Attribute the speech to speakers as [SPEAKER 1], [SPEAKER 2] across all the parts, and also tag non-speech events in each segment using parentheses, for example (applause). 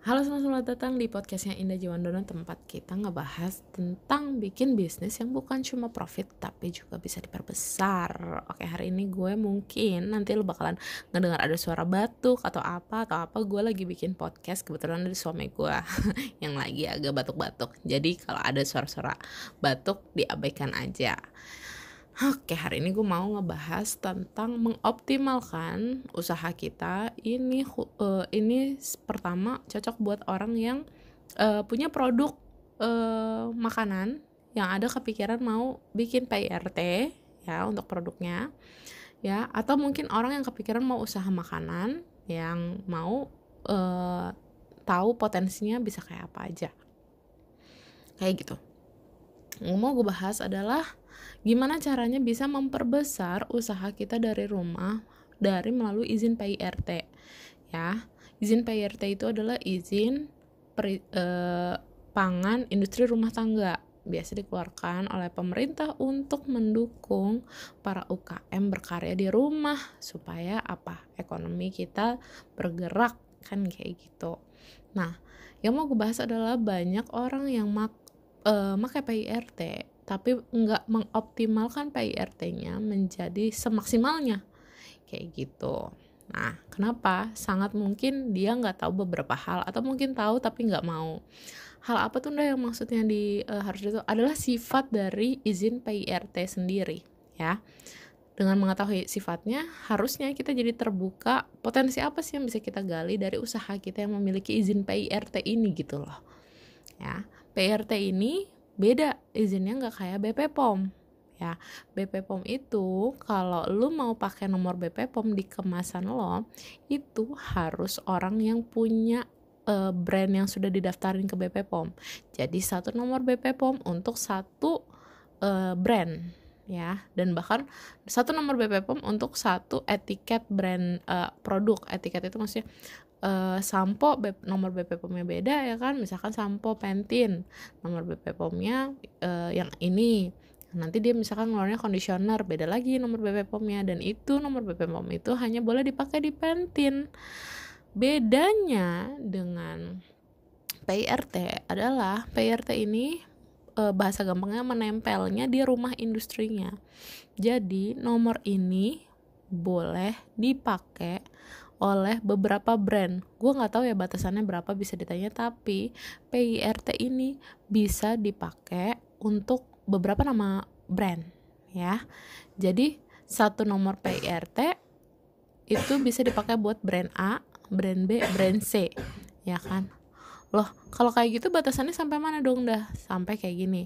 [SPEAKER 1] Halo semua, selamat datang di podcastnya Indah Jiwandono Tempat kita ngebahas tentang bikin bisnis yang bukan cuma profit Tapi juga bisa diperbesar. Oke hari ini gue mungkin nanti lo bakalan ngedengar ada suara batuk atau apa Atau apa. Gue lagi bikin podcast Kebetulan dari suami gue (laughs) yang lagi agak batuk-batuk. Jadi kalau ada suara-suara batuk diabaikan aja Oke, hari ini gue mau ngebahas tentang mengoptimalkan usaha kita. Ini uh, ini pertama cocok buat orang yang uh, punya produk uh, makanan yang ada kepikiran mau bikin PRT ya untuk produknya. Ya, atau mungkin orang yang kepikiran mau usaha makanan yang mau uh, tahu potensinya bisa kayak apa aja. Kayak gitu. Yang mau gue bahas adalah Gimana caranya bisa memperbesar usaha kita dari rumah dari melalui izin PIRT ya. Izin PIRT itu adalah izin peri, eh, pangan industri rumah tangga biasa dikeluarkan oleh pemerintah untuk mendukung para UKM berkarya di rumah supaya apa ekonomi kita bergerak kan kayak gitu. Nah, yang mau gue bahas adalah banyak orang yang mak uh, pakai PIRT tapi nggak mengoptimalkan PIRT-nya menjadi semaksimalnya kayak gitu. Nah, kenapa? Sangat mungkin dia nggak tahu beberapa hal atau mungkin tahu tapi nggak mau. Hal apa tuh yang maksudnya di uh, harus itu adalah sifat dari izin PIRT sendiri, ya. Dengan mengetahui sifatnya, harusnya kita jadi terbuka potensi apa sih yang bisa kita gali dari usaha kita yang memiliki izin PIRT ini gitu loh. Ya, PIRT ini beda izinnya nggak kayak BP POM ya. BP POM itu kalau lu mau pakai nomor BP POM di kemasan lo itu harus orang yang punya uh, brand yang sudah didaftarin ke BP POM jadi satu nomor BP POM untuk satu uh, brand ya. Dan bahkan satu nomor BP POM untuk satu etiket brand uh, produk. Etiket itu maksudnya uh, sampo nomor BP POM-nya beda ya kan? Misalkan sampo pentin nomor BP POM-nya uh, yang ini. Nanti dia misalkan ngeluarnya conditioner beda lagi nomor BP POM-nya dan itu nomor BP POM itu hanya boleh dipakai di pentin. Bedanya dengan PIRT adalah PIRT ini uh, bahasa gampangnya menempelnya di rumah industrinya. Jadi nomor ini boleh dipakai oleh beberapa brand. Gue nggak tahu ya batasannya berapa bisa ditanya, tapi PIRT ini bisa dipakai untuk beberapa nama brand, ya. Jadi satu nomor PIRT itu bisa dipakai buat brand A, brand B, brand C, ya kan? Loh, kalau kayak gitu batasannya sampai mana dong dah? Sampai kayak gini.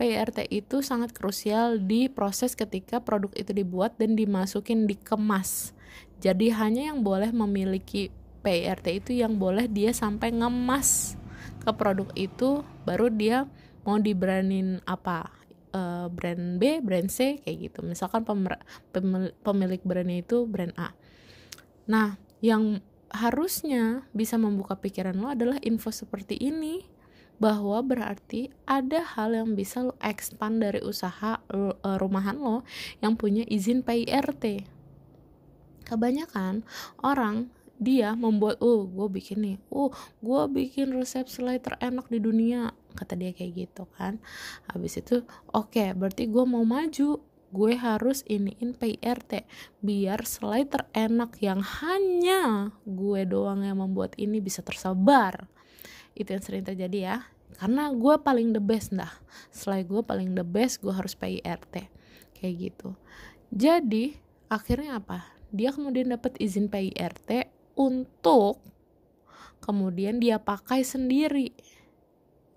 [SPEAKER 1] PIRT itu sangat krusial di proses ketika produk itu dibuat dan dimasukin dikemas. Jadi hanya yang boleh memiliki PIRT itu yang boleh dia sampai ngemas ke produk itu baru dia mau dibrandin apa uh, brand B, brand C kayak gitu. Misalkan pemer, pemilik brandnya itu brand A. Nah, yang harusnya bisa membuka pikiran lo adalah info seperti ini bahwa berarti ada hal yang bisa lo expand dari usaha uh, rumahan lo yang punya izin PIRT kebanyakan orang dia membuat oh gue bikin nih. Oh gue bikin resep selai terenak di dunia. Kata dia kayak gitu kan. Habis itu oke okay, berarti gue mau maju. Gue harus iniin PIRT biar selai terenak yang hanya gue doang yang membuat ini bisa tersebar. Itu yang sering terjadi ya. Karena gue paling the best dah. Selai gue paling the best gue harus PIRT kayak gitu. Jadi akhirnya apa dia kemudian dapat izin PIRT untuk kemudian dia pakai sendiri.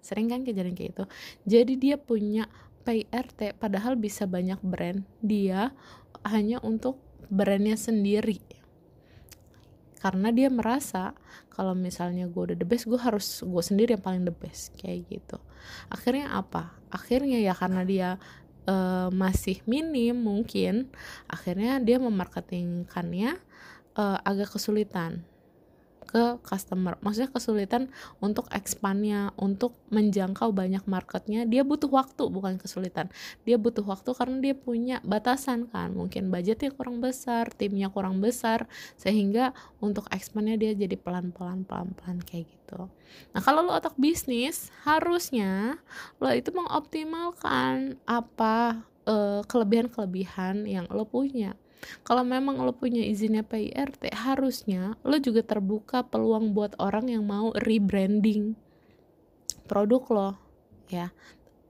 [SPEAKER 1] Sering kan kejadian kayak itu jadi dia punya PIRT padahal bisa banyak brand. Dia hanya untuk brandnya sendiri. Karena dia merasa kalau misalnya gue udah the best gue harus gue sendiri yang paling the best kayak gitu. Akhirnya apa? Akhirnya ya karena dia uh, masih minim mungkin akhirnya dia memarketingkannya uh, agak kesulitan ke customer. Maksudnya kesulitan untuk expandnya untuk menjangkau banyak marketnya dia butuh waktu bukan kesulitan. Dia butuh waktu karena dia punya batasan kan. Mungkin budgetnya kurang besar timnya kurang besar sehingga untuk expandnya dia jadi pelan-pelan pelan-pelan kayak gitu. Nah kalau lo otak bisnis harusnya lo itu mengoptimalkan apa uh, kelebihan-kelebihan yang lo punya kalau memang lo punya izinnya PIRT harusnya lo juga terbuka peluang buat orang yang mau rebranding produk lo ya.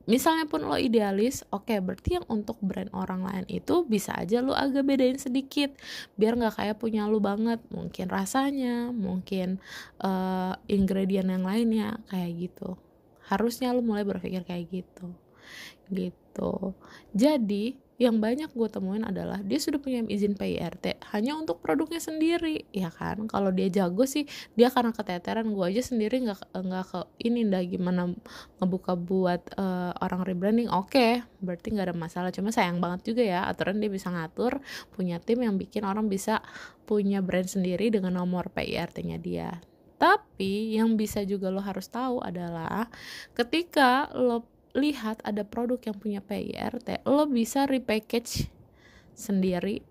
[SPEAKER 1] Misalnya pun lo idealis oke okay, berarti yang untuk brand orang lain itu bisa aja lo agak bedain sedikit biar nggak kayak punya lo banget. Mungkin rasanya mungkin uh, ingredient yang lainnya kayak gitu. Harusnya lo mulai berpikir kayak gitu. Gitu. Jadi yang banyak gue temuin adalah dia sudah punya izin PIRT hanya untuk produknya sendiri ya kan? Kalau dia jago sih dia karena keteteran gue aja sendiri nggak nggak ke ini dah gimana ngebuka buat uh, orang rebranding. Oke okay, berarti nggak ada masalah. Cuma sayang banget juga ya aturan dia bisa ngatur punya tim yang bikin orang bisa punya brand sendiri dengan nomor PIRT-nya dia. Tapi yang bisa juga lo harus tahu adalah ketika lo lihat ada produk yang punya PIRT, lo bisa repackage sendiri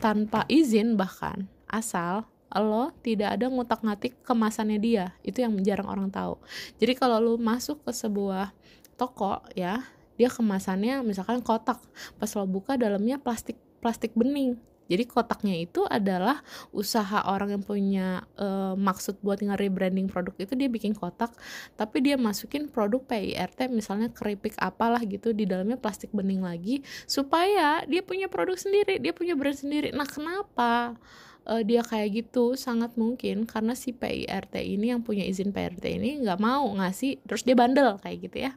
[SPEAKER 1] tanpa izin bahkan asal lo tidak ada ngutak-ngatik kemasannya dia. Itu yang jarang orang tahu. Jadi kalau lo masuk ke sebuah toko ya dia kemasannya misalkan kotak pas lo buka dalamnya plastik plastik bening jadi kotaknya itu adalah usaha orang yang punya uh, maksud buat nge-rebranding produk itu dia bikin kotak, tapi dia masukin produk PIRT misalnya keripik apalah gitu di dalamnya plastik bening lagi supaya dia punya produk sendiri, dia punya brand sendiri. Nah, kenapa? uh, dia kayak gitu sangat mungkin karena si PIRT ini yang punya izin PIRT ini nggak mau ngasih terus dia bandel kayak gitu ya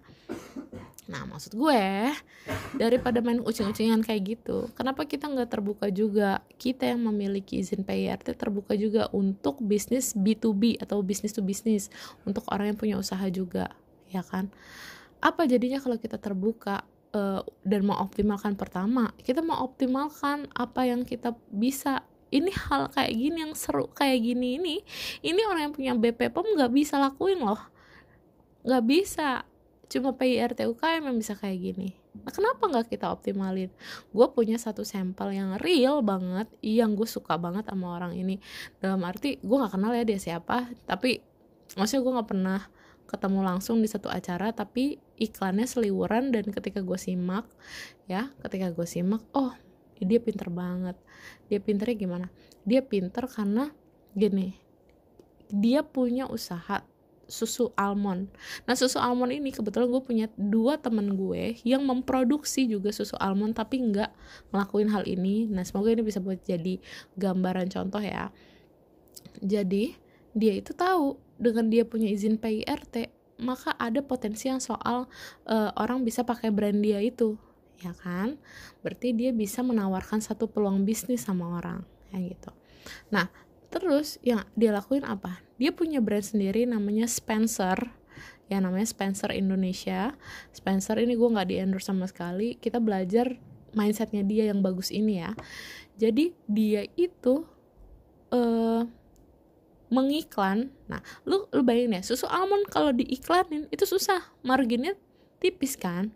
[SPEAKER 1] Nah maksud gue daripada main ucing-ucingan kayak gitu, kenapa kita nggak terbuka juga kita yang memiliki izin PIRT terbuka juga untuk bisnis B2B atau bisnis to bisnis untuk orang yang punya usaha juga, ya kan? Apa jadinya kalau kita terbuka uh, dan mau optimalkan pertama, kita mau optimalkan apa yang kita bisa ini hal kayak gini yang seru kayak gini ini ini orang yang punya BP POM nggak bisa lakuin loh nggak bisa cuma PIRT UKM yang bisa kayak gini. Nah kenapa nggak kita optimalin? Gue punya satu sampel yang real banget yang gue suka banget sama orang ini. Dalam arti gue nggak kenal ya dia siapa tapi maksudnya gue nggak pernah ketemu langsung di satu acara tapi iklannya seliwuran dan ketika gue simak ya ketika gue simak oh dia pinter banget. Dia pinternya gimana? Dia pinter karena gini dia punya usaha susu almond. Nah susu almond ini kebetulan gue punya dua temen gue yang memproduksi juga susu almond tapi nggak ngelakuin hal ini. Nah semoga ini bisa buat jadi gambaran contoh ya. Jadi dia itu tahu dengan dia punya izin PIRT maka ada potensi yang soal uh, orang bisa pakai brand dia itu ya kan berarti dia bisa menawarkan satu peluang bisnis sama orang kayak gitu nah terus yang dia lakuin apa? Dia punya brand sendiri namanya Spencer. Ya namanya Spencer Indonesia. Spencer ini gue nggak di endorse sama sekali. Kita belajar mindsetnya dia yang bagus ini ya. Jadi dia itu uh, mengiklan. Nah lu lu bayangin ya susu almond kalau diiklanin itu susah. Marginnya tipis kan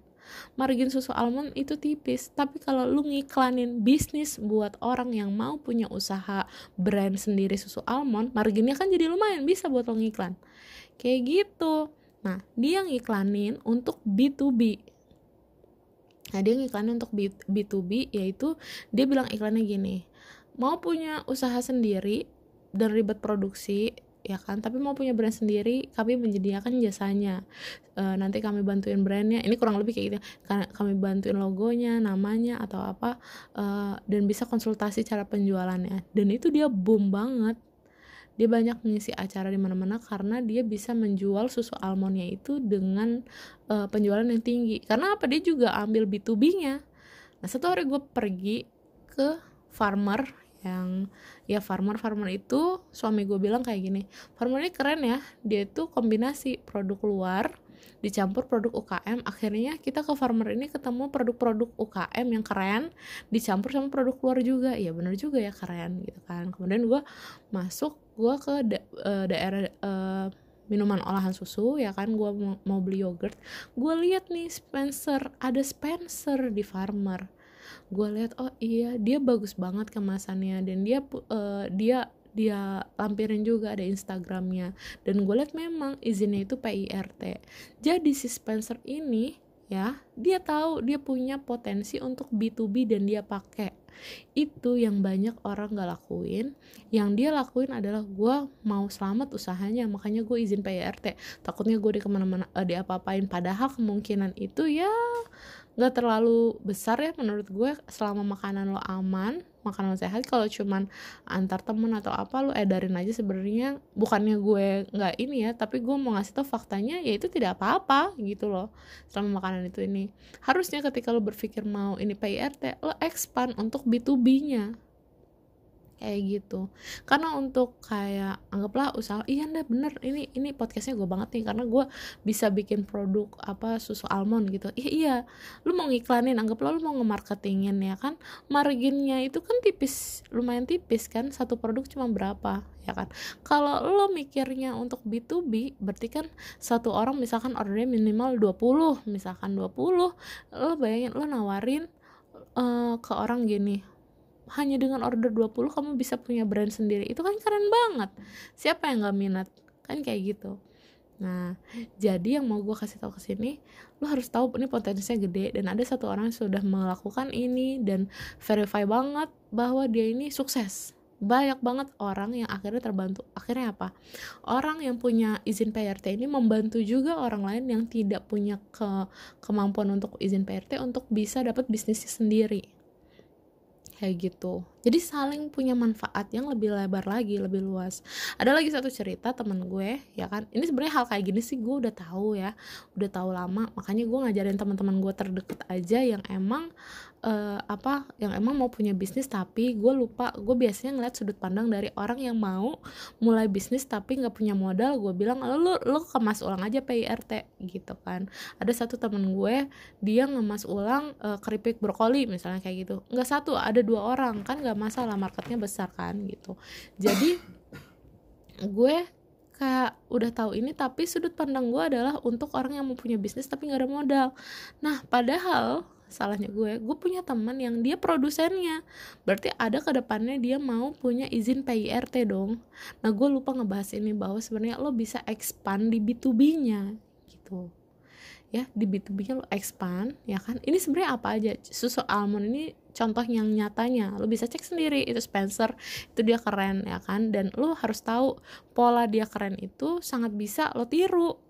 [SPEAKER 1] margin susu almond itu tipis. Tapi kalau lu ngiklanin bisnis buat orang yang mau punya usaha brand sendiri susu almond marginnya kan jadi lumayan bisa buat lo ngiklan. Kayak gitu. Nah dia ngiklanin untuk B2B Nah dia ngiklanin untuk B2B yaitu dia bilang iklannya gini. Mau punya usaha sendiri dan ribet produksi ya kan? Tapi mau punya brand sendiri kami menyediakan jasanya. E, nanti kami bantuin brandnya. Ini kurang lebih kayak gitu karena kami bantuin logonya namanya atau apa e, dan bisa konsultasi cara penjualannya. Dan itu dia boom banget. Dia banyak mengisi acara di mana-mana karena dia bisa menjual susu almondnya itu dengan e, penjualan yang tinggi. Karena apa? Dia juga ambil B2B-nya nah satu hari gue pergi ke farmer yang ya farmer farmer itu suami gue bilang kayak gini farmer ini keren ya dia itu kombinasi produk luar dicampur produk UKM akhirnya kita ke farmer ini ketemu produk-produk UKM yang keren dicampur sama produk luar juga. Ya bener juga ya keren gitu kan. Kemudian gue masuk gue ke da uh, daerah uh, minuman olahan susu ya kan gue mau, mau beli yogurt. Gue lihat nih Spencer ada Spencer di farmer gue lihat oh iya dia bagus banget kemasannya. Dan dia uh, dia dia lampirin juga ada Instagramnya. Dan gue lihat memang izinnya itu PIRT jadi si Spencer ini ya dia tahu dia punya potensi untuk B2B dan dia pakai itu yang banyak orang gak lakuin. Yang dia lakuin adalah gue mau selamat usahanya makanya gue izin PIRT takutnya gue di ke mana-mana uh, diapa-apain. Padahal kemungkinan itu ya nggak terlalu besar ya menurut gue selama makanan lo aman makanan sehat kalau cuman antar temen atau apa lo edarin aja sebenarnya. Bukannya gue nggak ini ya tapi gue mau ngasih tau faktanya ya itu tidak apa-apa gitu loh selama makanan itu ini. Harusnya ketika lo berpikir mau ini PIRT lo expand untuk B2B nya kayak gitu. Karena untuk kayak anggaplah usaha iya ndak bener ini ini podcastnya gue banget nih karena gue bisa bikin produk apa susu almond gitu. Iya iya lu mau ngiklanin anggaplah lu mau ngemarketingin ya kan marginnya itu kan tipis lumayan tipis kan satu produk cuma berapa ya kan. Kalau lo mikirnya untuk B2B berarti kan satu orang misalkan ordernya minimal 20 misalkan 20 lo bayangin lo nawarin uh, ke orang gini hanya dengan order 20 kamu bisa punya brand sendiri. Itu kan keren banget. Siapa yang gak minat? Kan kayak gitu. Nah jadi yang mau gue kasih tahu ke sini lo harus tahu ini potensinya gede dan ada satu orang yang sudah melakukan ini dan verify banget bahwa dia ini sukses. Banyak banget orang yang akhirnya terbantu. Akhirnya apa? Orang yang punya izin PRT ini membantu juga orang lain yang tidak punya ke kemampuan untuk izin PRT untuk bisa dapat bisnisnya sendiri kayak gitu jadi saling punya manfaat yang lebih lebar lagi lebih luas. Ada lagi satu cerita temen gue ya kan? Ini sebenarnya hal kayak gini sih gue udah tahu ya. Udah tahu lama makanya gue ngajarin teman-teman gue terdekat aja yang emang uh, apa yang emang mau punya bisnis tapi gue lupa. Gue biasanya ngeliat sudut pandang dari orang yang mau mulai bisnis tapi nggak punya modal. Gue bilang lo lo kemas ulang aja PIRT gitu kan. Ada satu temen gue dia ngemas ulang uh, keripik brokoli misalnya kayak gitu. Nggak satu ada dua orang. Kan nggak masalah marketnya besar kan gitu. Jadi gue kayak udah tahu ini tapi sudut pandang gue adalah untuk orang yang mau punya bisnis tapi nggak ada modal. Nah padahal salahnya gue gue punya teman yang dia produsennya. Berarti ada ke depannya dia mau punya izin PIRT dong. Nah gue lupa ngebahas ini bahwa sebenarnya lo bisa expand di B2B nya gitu ya di B2B nya lo expand ya kan? Ini sebenarnya apa aja? Susu almond ini contoh yang nyatanya. Lo bisa cek sendiri itu Spencer itu dia keren ya kan? Dan lo harus tahu pola dia keren itu sangat bisa lo tiru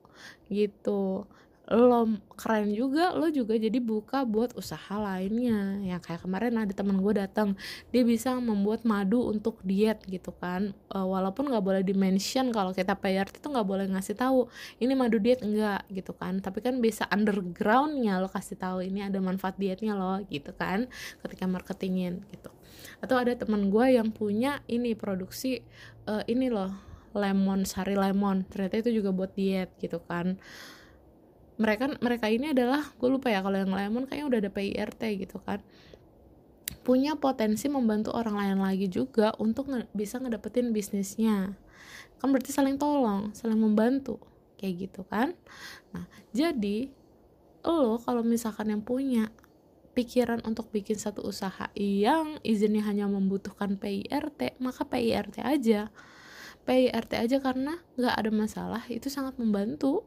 [SPEAKER 1] gitu lo keren juga lo juga jadi buka buat usaha lainnya. Ya kayak kemarin ada teman gue datang dia bisa membuat madu untuk diet gitu kan. E, walaupun nggak boleh dimention kalau kita bayar itu nggak boleh ngasih tahu ini madu diet enggak gitu kan. Tapi kan bisa undergroundnya lo kasih tahu ini ada manfaat dietnya lo gitu kan ketika marketingin gitu. Atau ada teman gue yang punya ini produksi uh, ini loh lemon sari lemon. Ternyata itu juga buat diet gitu kan mereka mereka ini adalah gue lupa ya kalau yang lemon kayaknya udah ada PIRT gitu kan. Punya potensi membantu orang lain lagi juga untuk nge bisa ngedapetin bisnisnya. Kan berarti saling tolong saling membantu kayak gitu kan. Nah jadi lo kalau misalkan yang punya pikiran untuk bikin satu usaha yang izinnya hanya membutuhkan PIRT maka PIRT aja. PIRT aja karena nggak ada masalah itu sangat membantu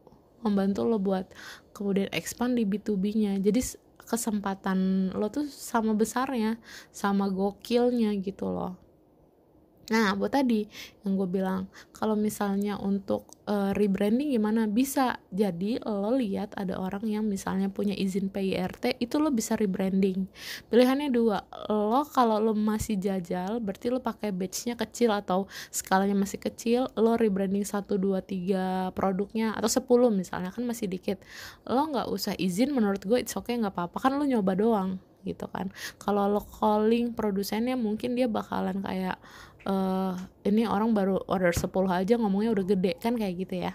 [SPEAKER 1] membantu lo buat kemudian expand di B2B-nya jadi kesempatan lo tuh sama besarnya sama gokilnya gitu loh Nah, buat tadi yang gue bilang, kalau misalnya untuk uh, rebranding gimana? Bisa. Jadi lo lihat ada orang yang misalnya punya izin PIRT, itu lo bisa rebranding. Pilihannya dua. Lo kalau lo masih jajal, berarti lo pakai batchnya kecil atau skalanya masih kecil, lo rebranding 1 2 3 produknya atau 10 misalnya kan masih dikit. Lo nggak usah izin menurut gue it's okay nggak apa-apa kan lo nyoba doang gitu kan. Kalau lo calling produsennya mungkin dia bakalan kayak uh, ini orang baru order 10 aja ngomongnya udah gede kan kayak gitu ya.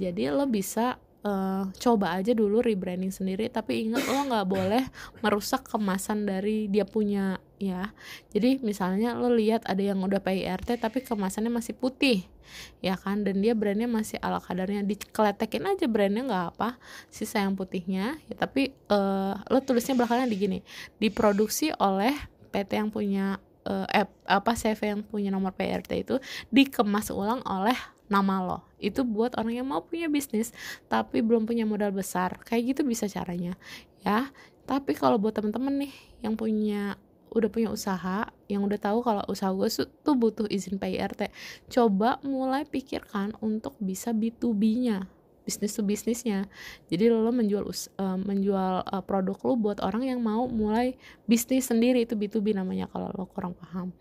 [SPEAKER 1] Jadi lo bisa uh, coba aja dulu rebranding sendiri tapi ingat lo nggak boleh merusak kemasan dari dia punya ya. Jadi misalnya lo lihat ada yang udah PIRT tapi kemasannya masih putih ya kan? Dan dia brandnya masih ala kadarnya. Dikeletekin aja brandnya nggak apa sisa yang putihnya. Ya tapi uh, lo tulisnya belakangnya di gini diproduksi oleh PT yang punya uh, eh, apa CV yang punya nomor PRT itu dikemas ulang oleh nama lo. Itu buat orang yang mau punya bisnis tapi belum punya modal besar. Kayak gitu bisa caranya ya. Tapi kalau buat temen-temen nih yang punya udah punya usaha yang udah tahu kalau usaha gue tuh butuh izin PIRT coba mulai pikirkan untuk bisa B2B-nya bisnis to bisnisnya. Jadi lo menjual uh, menjual uh, produk lo buat orang yang mau mulai bisnis sendiri itu B2B namanya kalau lo kurang paham.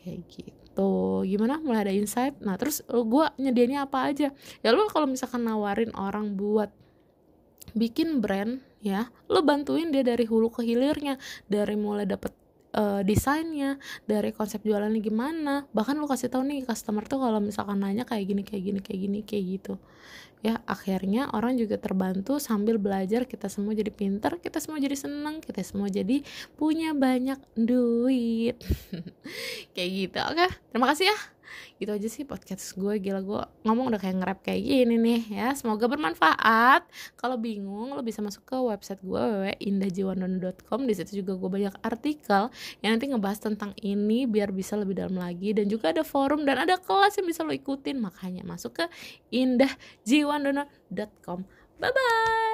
[SPEAKER 1] Kayak gitu. Gimana? Mulai ada insight? Nah terus gue nyediainnya apa aja? Ya lo kalau misalkan nawarin orang buat bikin brand ya lo bantuin dia dari hulu ke hilirnya. Dari mulai dapet uh, desainnya dari konsep jualannya gimana. Bahkan lu kasih tahu nih customer tuh kalau misalkan nanya kayak gini kayak gini kayak gini kayak gitu. Ya akhirnya orang juga terbantu sambil belajar kita semua jadi pinter kita semua jadi seneng kita semua jadi punya banyak duit. (laughs) Kayak gitu oke? Terima kasih ya gitu aja sih podcast gue gila gue ngomong udah kayak nge-rap kayak gini nih ya. Semoga bermanfaat. Kalau bingung lo bisa masuk ke website gue www.indahjiwandono.com di situ juga gue banyak artikel yang nanti ngebahas tentang ini biar bisa lebih dalam lagi. Dan juga ada forum dan ada kelas yang bisa lo ikutin. Makanya masuk ke indahjiwandono.com bye bye